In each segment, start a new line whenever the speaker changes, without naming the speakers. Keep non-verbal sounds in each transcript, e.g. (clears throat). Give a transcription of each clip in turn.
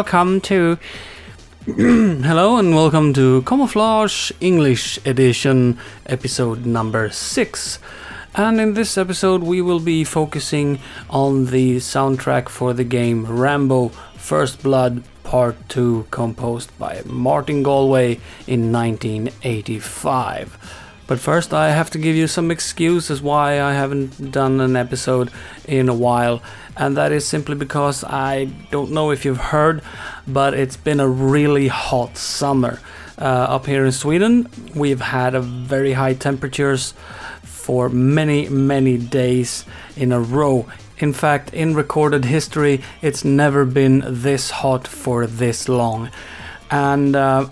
welcome to. (clears throat) hello and welcome to Camouflage English Edition, episode number 6. And in this episode, we will be focusing on the soundtrack for the game Rambo First Blood Part 2, composed by Martin Galway in 1985. But first, I have to give you some excuses why I haven't done an episode in a while, and that is simply because I don't know if you've heard, but it's been a really hot summer. Uh, up here in Sweden, we've had very high temperatures for many, many days in a row. In fact, in recorded history, it's never been this hot for this long. And uh,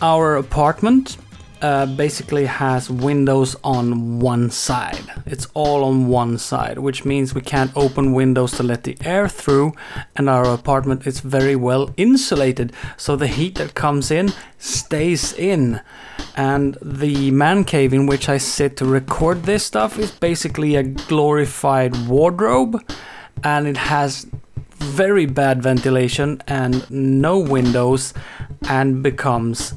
our apartment uh, basically has windows on one side. It's all on one side, which means we can't open windows to let the air through, and our apartment is very well insulated, so the heat that comes in stays in. And the man cave in which I sit to record this stuff is basically a glorified wardrobe, and it has very bad ventilation and no windows and becomes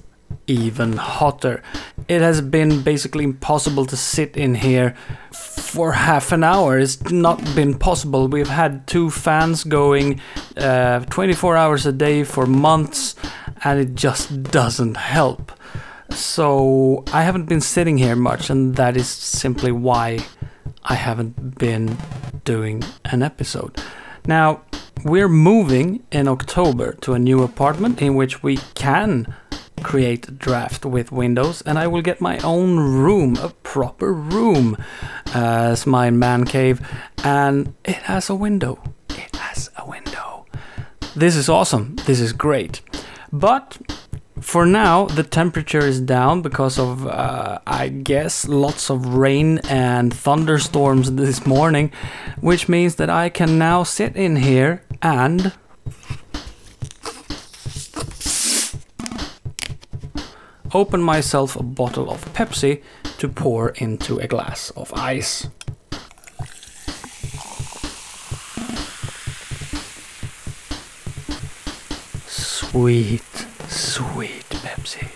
even hotter. It has been basically impossible to sit in here for half an hour. It's not been possible. We've had two fans going uh, 24 hours a day for months, and it just doesn't help. So I haven't been sitting here much, and that is simply why I haven't been doing an episode. Now, we're moving in October to a new apartment in which we can create draft with Windows, and I will get my own room, a proper room, as my man cave, and it has a window. It has a window. This is awesome. This is great. But for now, the temperature is down because of, uh, I guess, lots of rain and thunderstorms this morning, which means that I can now sit in here and open myself a bottle of Pepsi to pour into a glass of ice. Sweet, sweet Pepsi.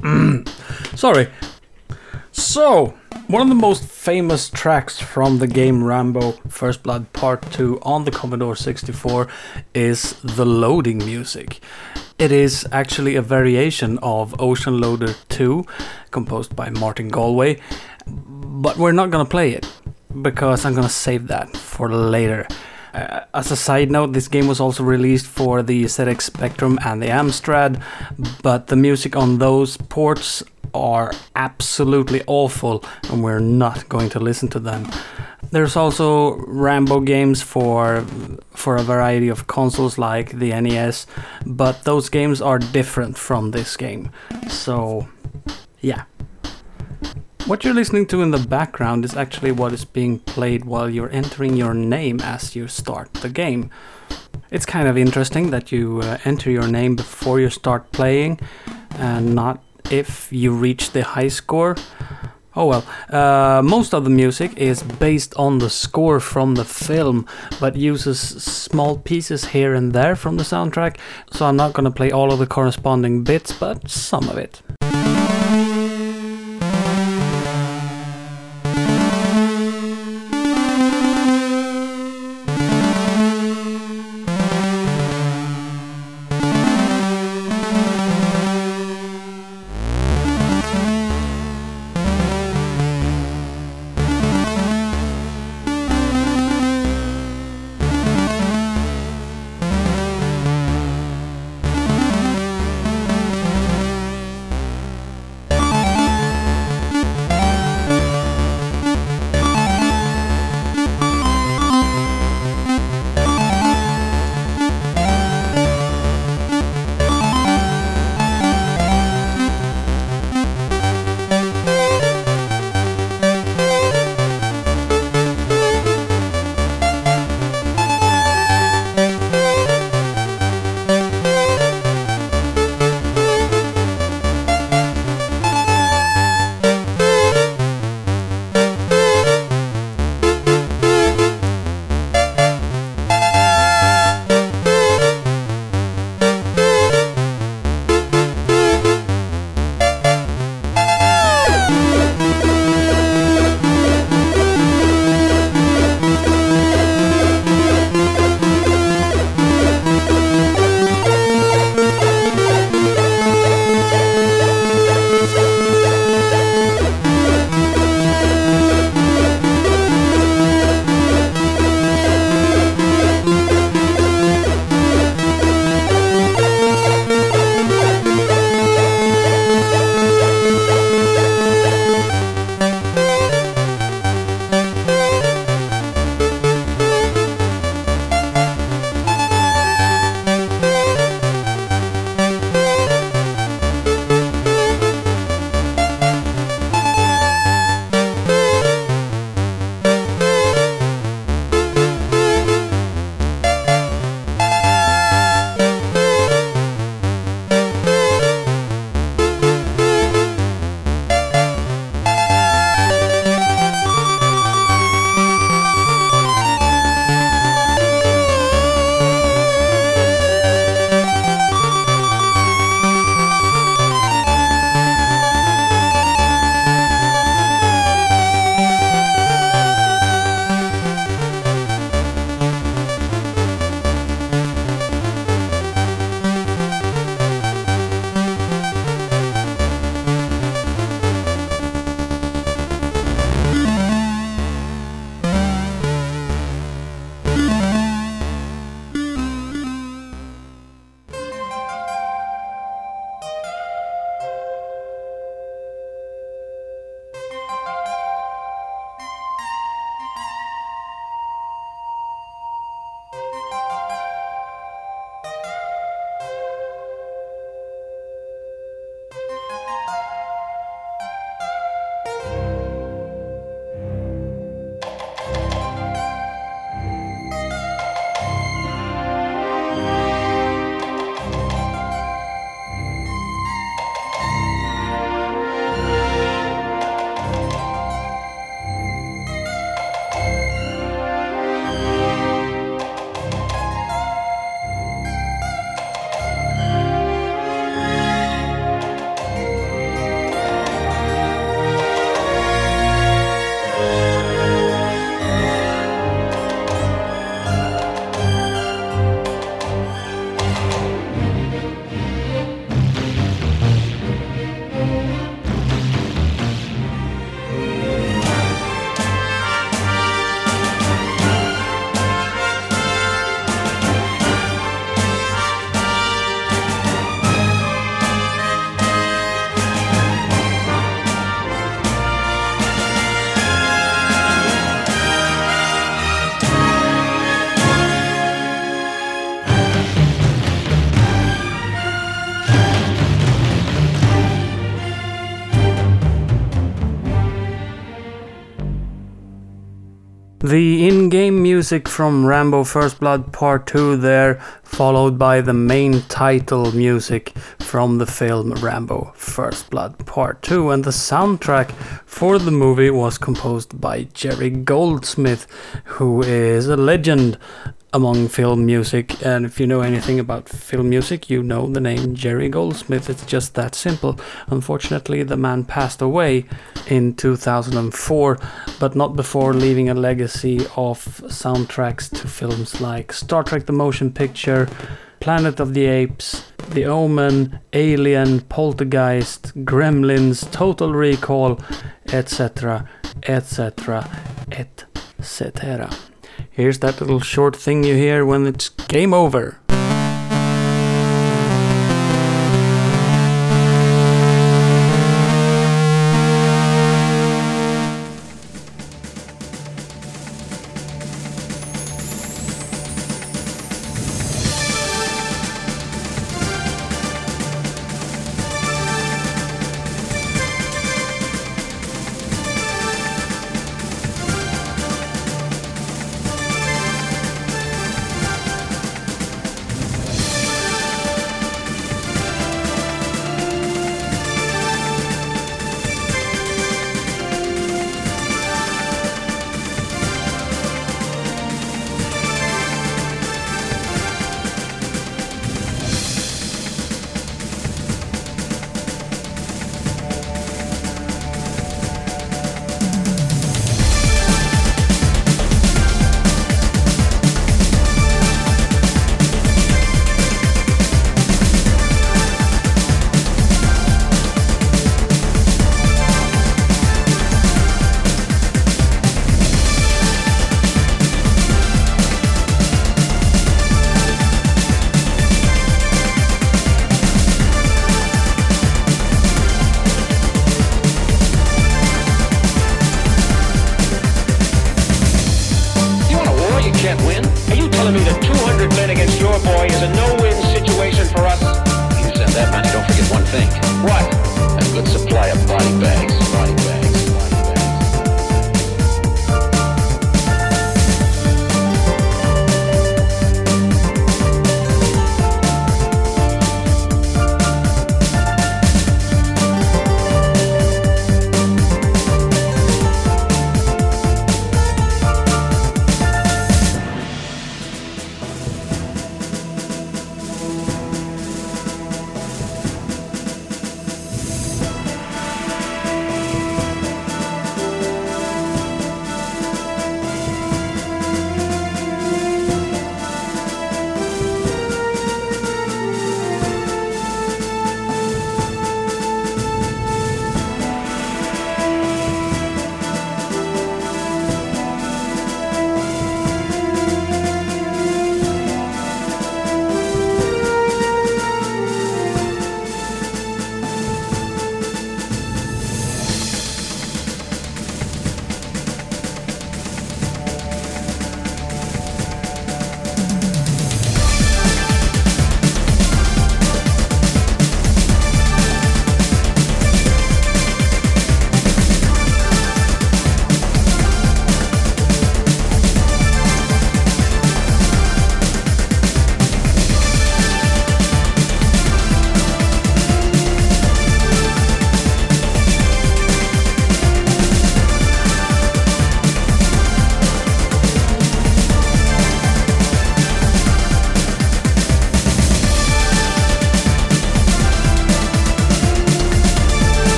Mm. Sorry. So, one of the most famous tracks from the game Rambo First Blood Part 2 on the Commodore 64 is the loading music. It is actually a variation of Ocean Loader 2, composed by Martin Galway, but we're not gonna play it because I'm gonna save that for later. Uh, as a side note, this game was also released for the ZX Spectrum and the Amstrad, but the music on those ports are absolutely awful and we're not going to listen to them. There's also Rambo games for for a variety of consoles like the NES, but those games are different from this game. So, yeah. What you're listening to in the background is actually what is being played while you're entering your name as you start the game. It's kind of interesting that you uh, enter your name before you start playing and not if you reach the high score. Oh well, uh, most of the music is based on the score from the film, but uses small pieces here and there from the soundtrack, so I'm not gonna play all of the corresponding bits, but some of it. Music from Rambo First Blood Part 2 there, followed by the main title music from the film Rambo First Blood Part 2. And the soundtrack for the movie was composed by Jerry Goldsmith, who is a legend among film music. And if you know anything about film music, you know the name Jerry Goldsmith. It's just that simple. Unfortunately, the man passed away in 2004, but not before leaving a legacy of soundtracks to films like Star Trek the Motion Picture, Planet of the Apes, The Omen, Alien, Poltergeist, Gremlins, Total Recall, etc., etc., etc. Here's that little short thing you hear when it's game over. think. What? A good support.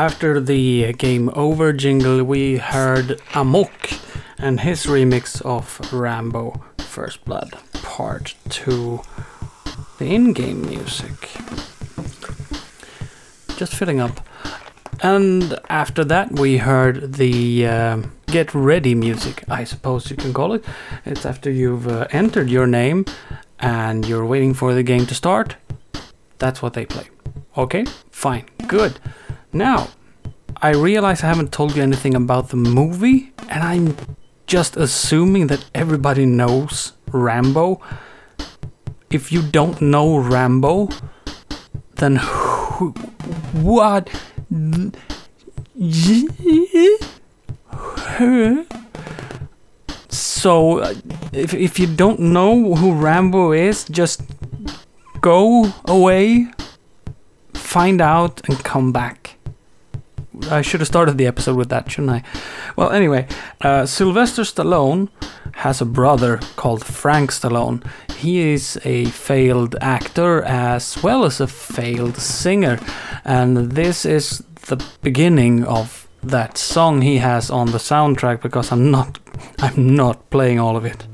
After the Game Over jingle, we heard Amok and his remix of Rambo First Blood Part 2, the in game music. Just filling up. And after that, we heard the uh, get ready music, I suppose you can call it. It's after you've uh, entered your name and you're waiting for the game to start. That's what they play. Okay, fine, good. Now, I realize I haven't told you anything about the movie, and I'm just assuming that everybody knows Rambo. If you don't know Rambo, then who, what? So, uh, if, if you don't know who Rambo is, just go away, find out, and come back. I should have started the episode with that, shouldn't I? Well, anyway, uh, Sylvester Stallone has a brother called Frank Stallone. He is a failed actor as well as a failed singer, and this is the beginning of that song he has on the soundtrack because I'm not (laughs) I'm not playing all of it.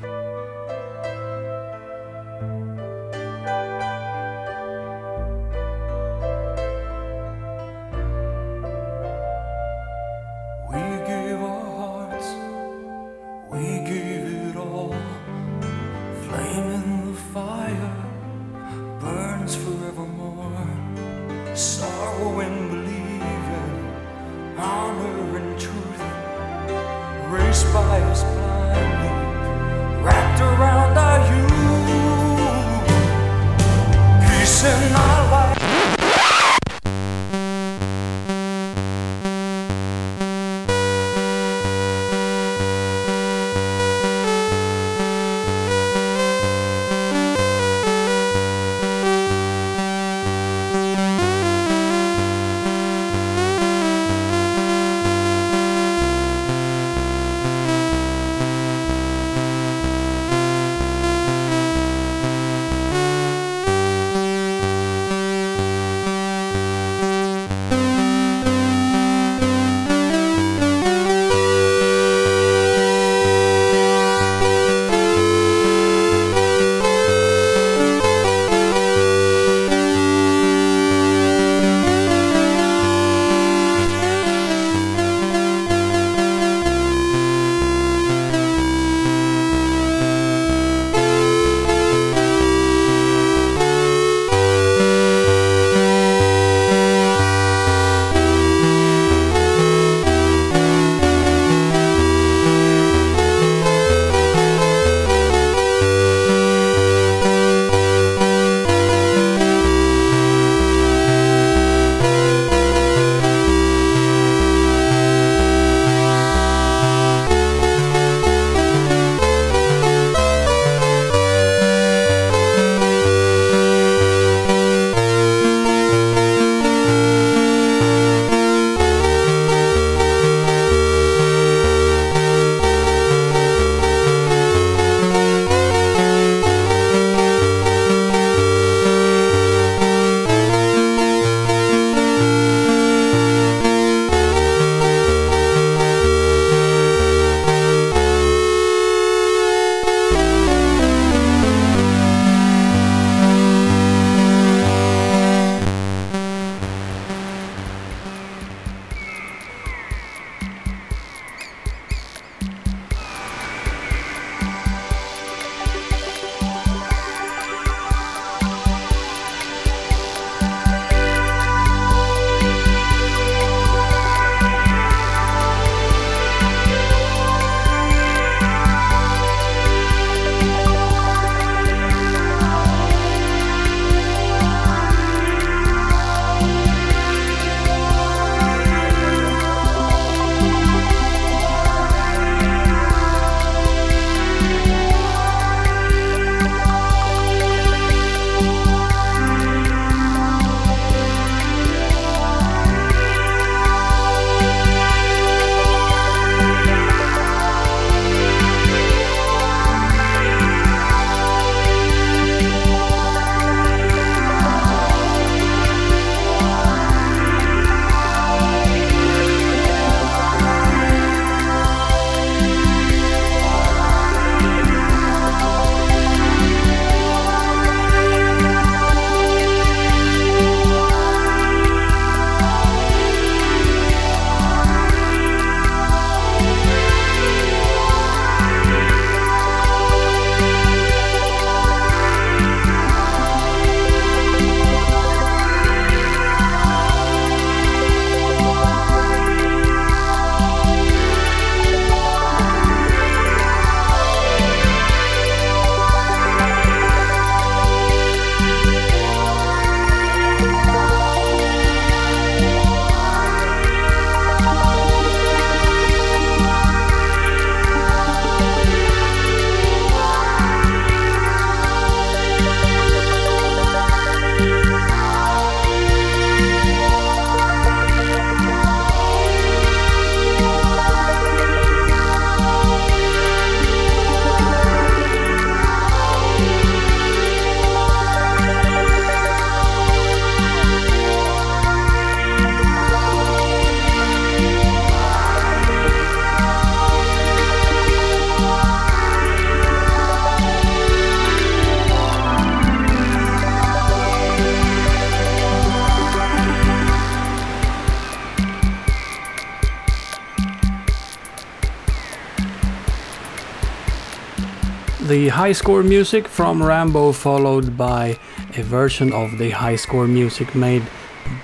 High score music from Rambo, followed by a version of the high score music made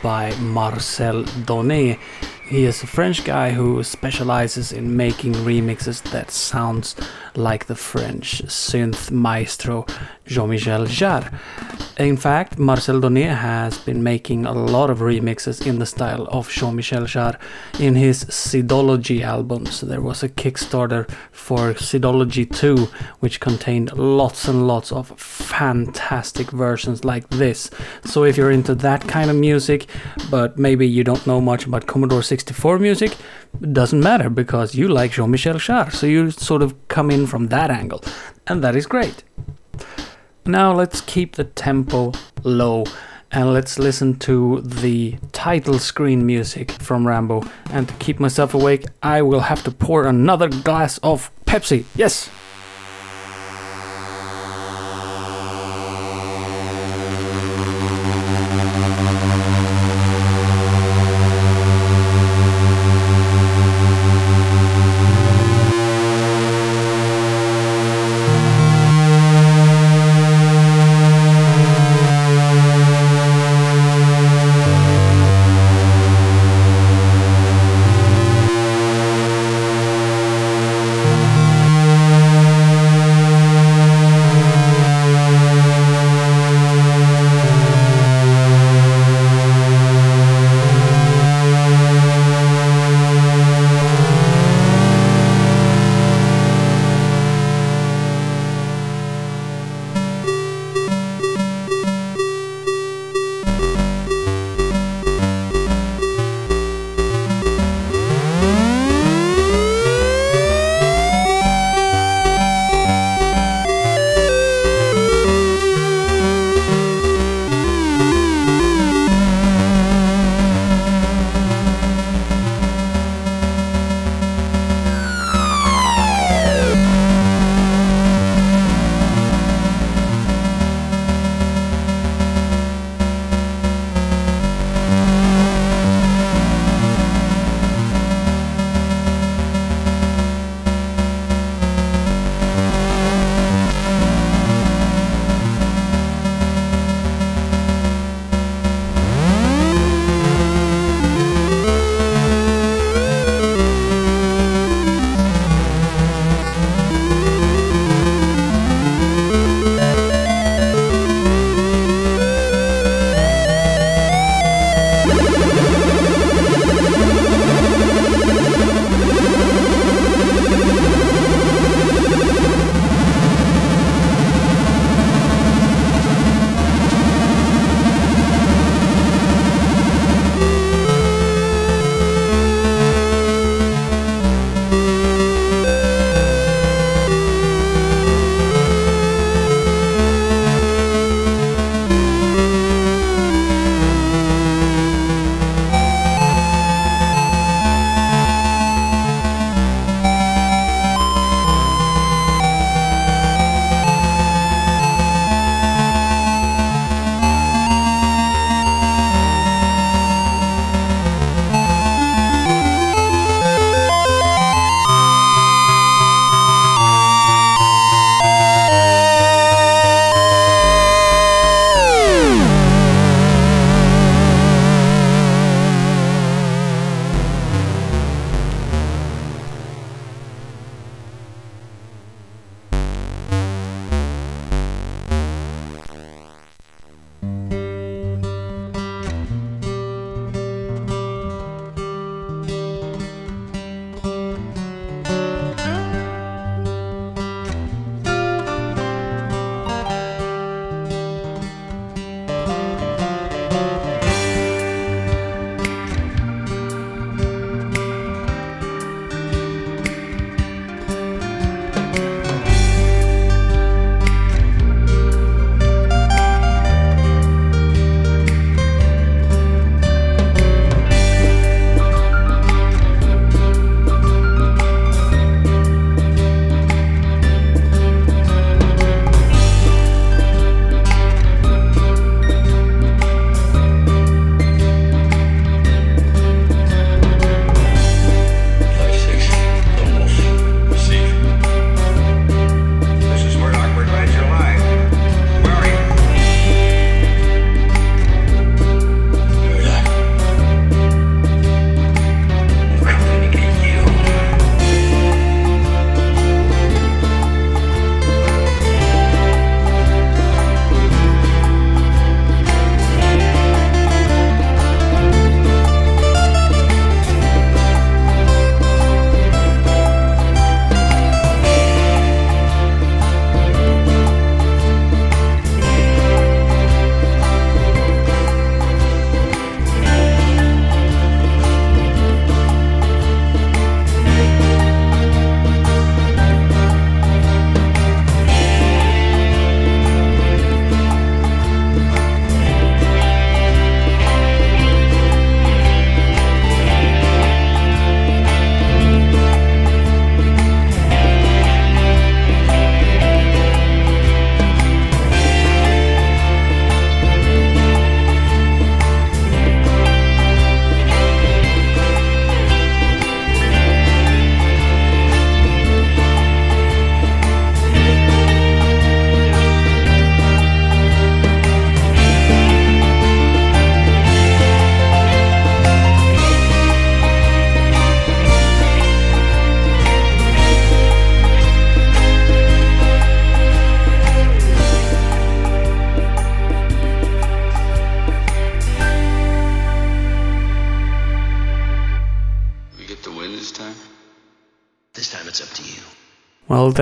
by Marcel Donné. He is a French guy who specializes in making remixes that sounds like the French synth maestro Jean-Michel Jarre. In fact, Marcel Donné has been making a lot of remixes in the style of Jean-Michel Jarre in his Sidology albums. There was a Kickstarter for Sidology 2, which contained lots and lots of fantastic versions like this. So if you're into that kind of music, but maybe you don't know much about Commodore 64 music, it doesn't matter because you like Jean-Michel Jarre, so you sort of come in from that angle, and that is great. Now let's keep the tempo low and let's listen to the title screen music from Rambo. And to keep myself awake, I will have to pour another glass of Pepsi. Yes!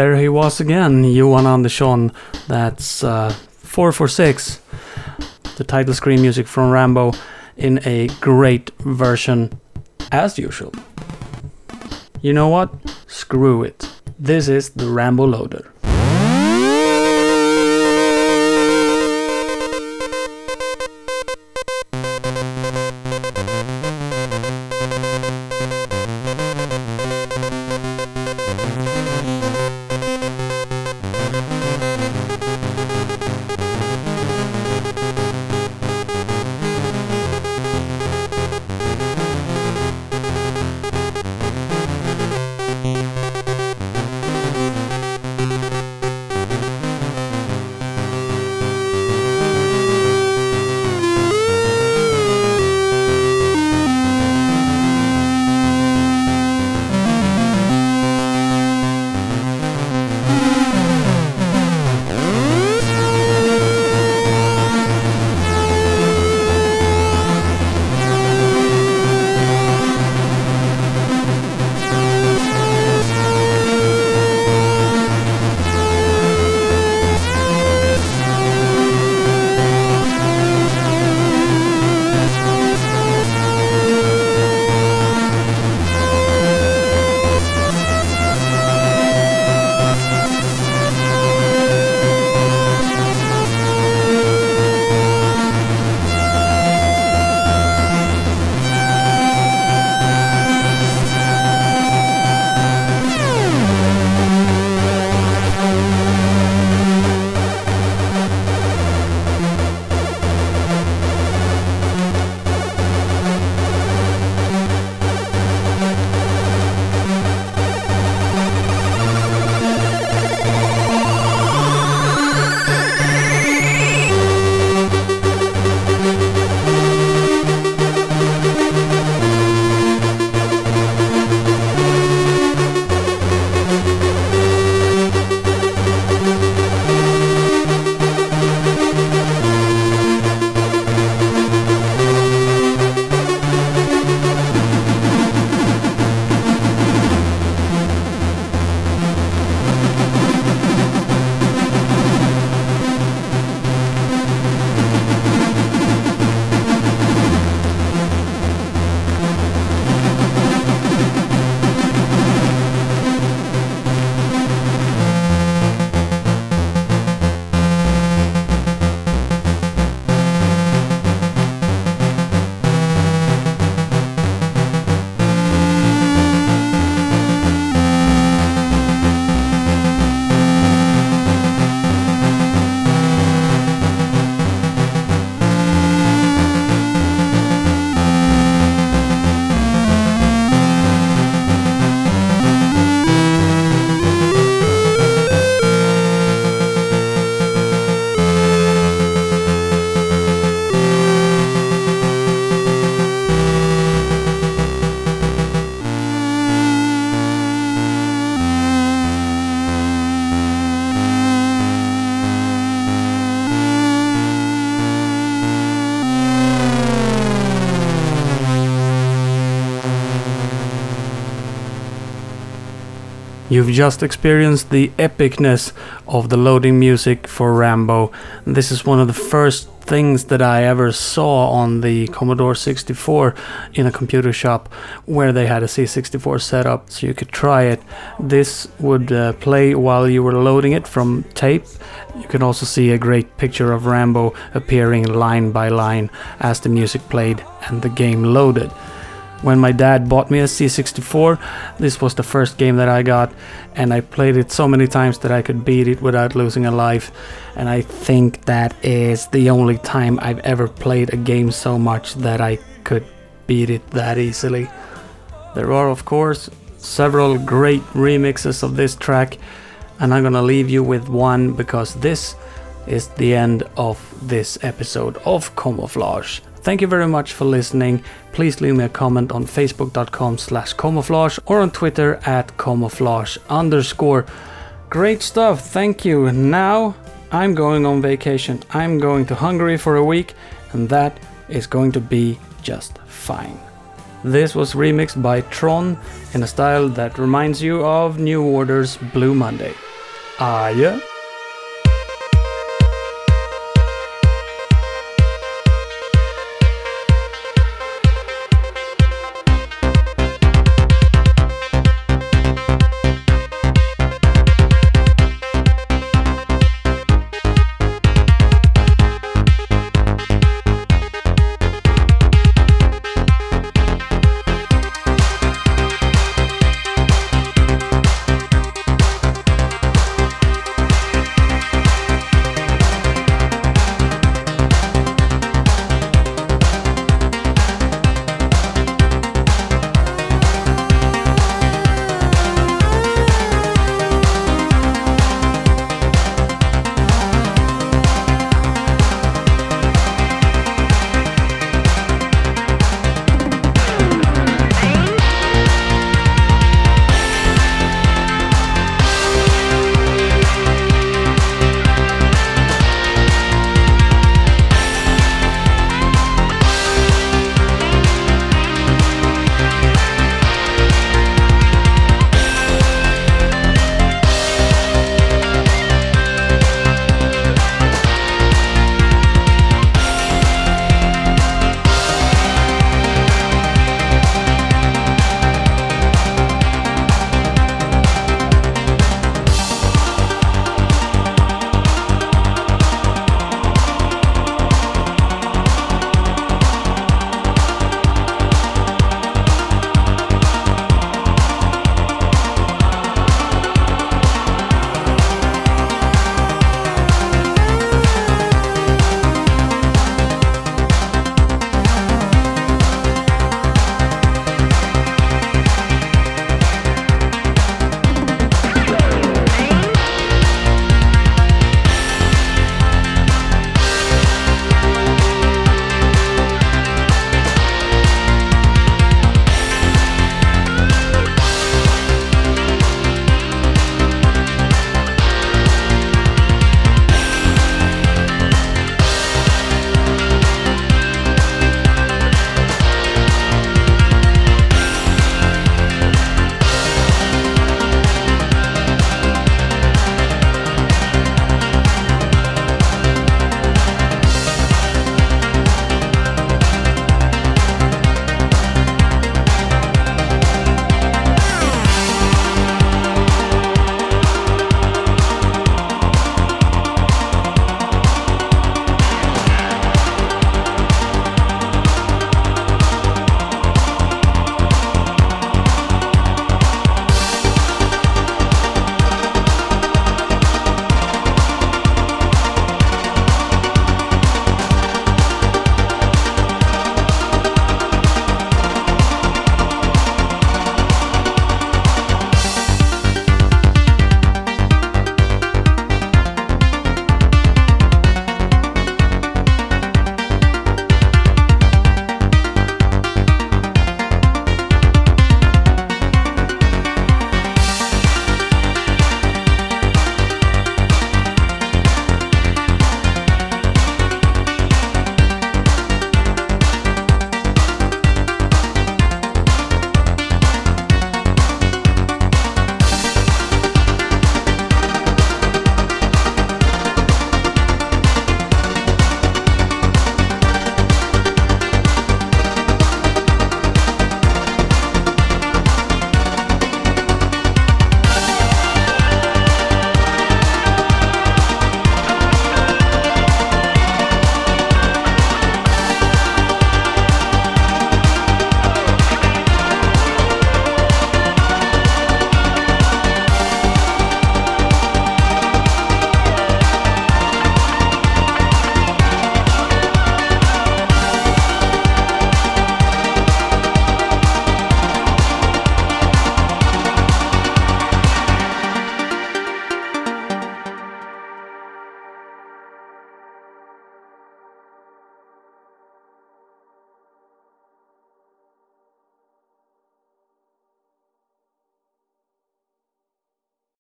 There he was again, Johan Andersson. That's uh, 446, the title screen music from Rambo, in a great version, as usual. You know what? Screw it. This is the Rambo Loader. You've just experienced the epicness of the loading music for Rambo. This is one of the first things that I ever saw on the Commodore 64 in a computer shop where they had a C64 setup so you could try it. This would uh, play while you were loading it from tape. You can also see a great picture of Rambo appearing line by line as the music played and the game loaded when my dad bought me a C64. This was the first game that I got, and I played it so many times that I could beat it without losing a life. And I think that is the only time I've ever played a game so much that I could beat it that easily. There are, of course, several great remixes of this track, and I'm gonna leave you with one because this is the end of this episode of Camouflage. Thank you very much for listening. Please leave me a comment on facebook.com slash camouflage or on Twitter at camouflage underscore. Great stuff, thank you. Now I'm going on vacation. I'm going to Hungary for a week, and that is going to be just fine. This was remixed by Tron in a style that reminds you of New Order's Blue Monday. Adjö!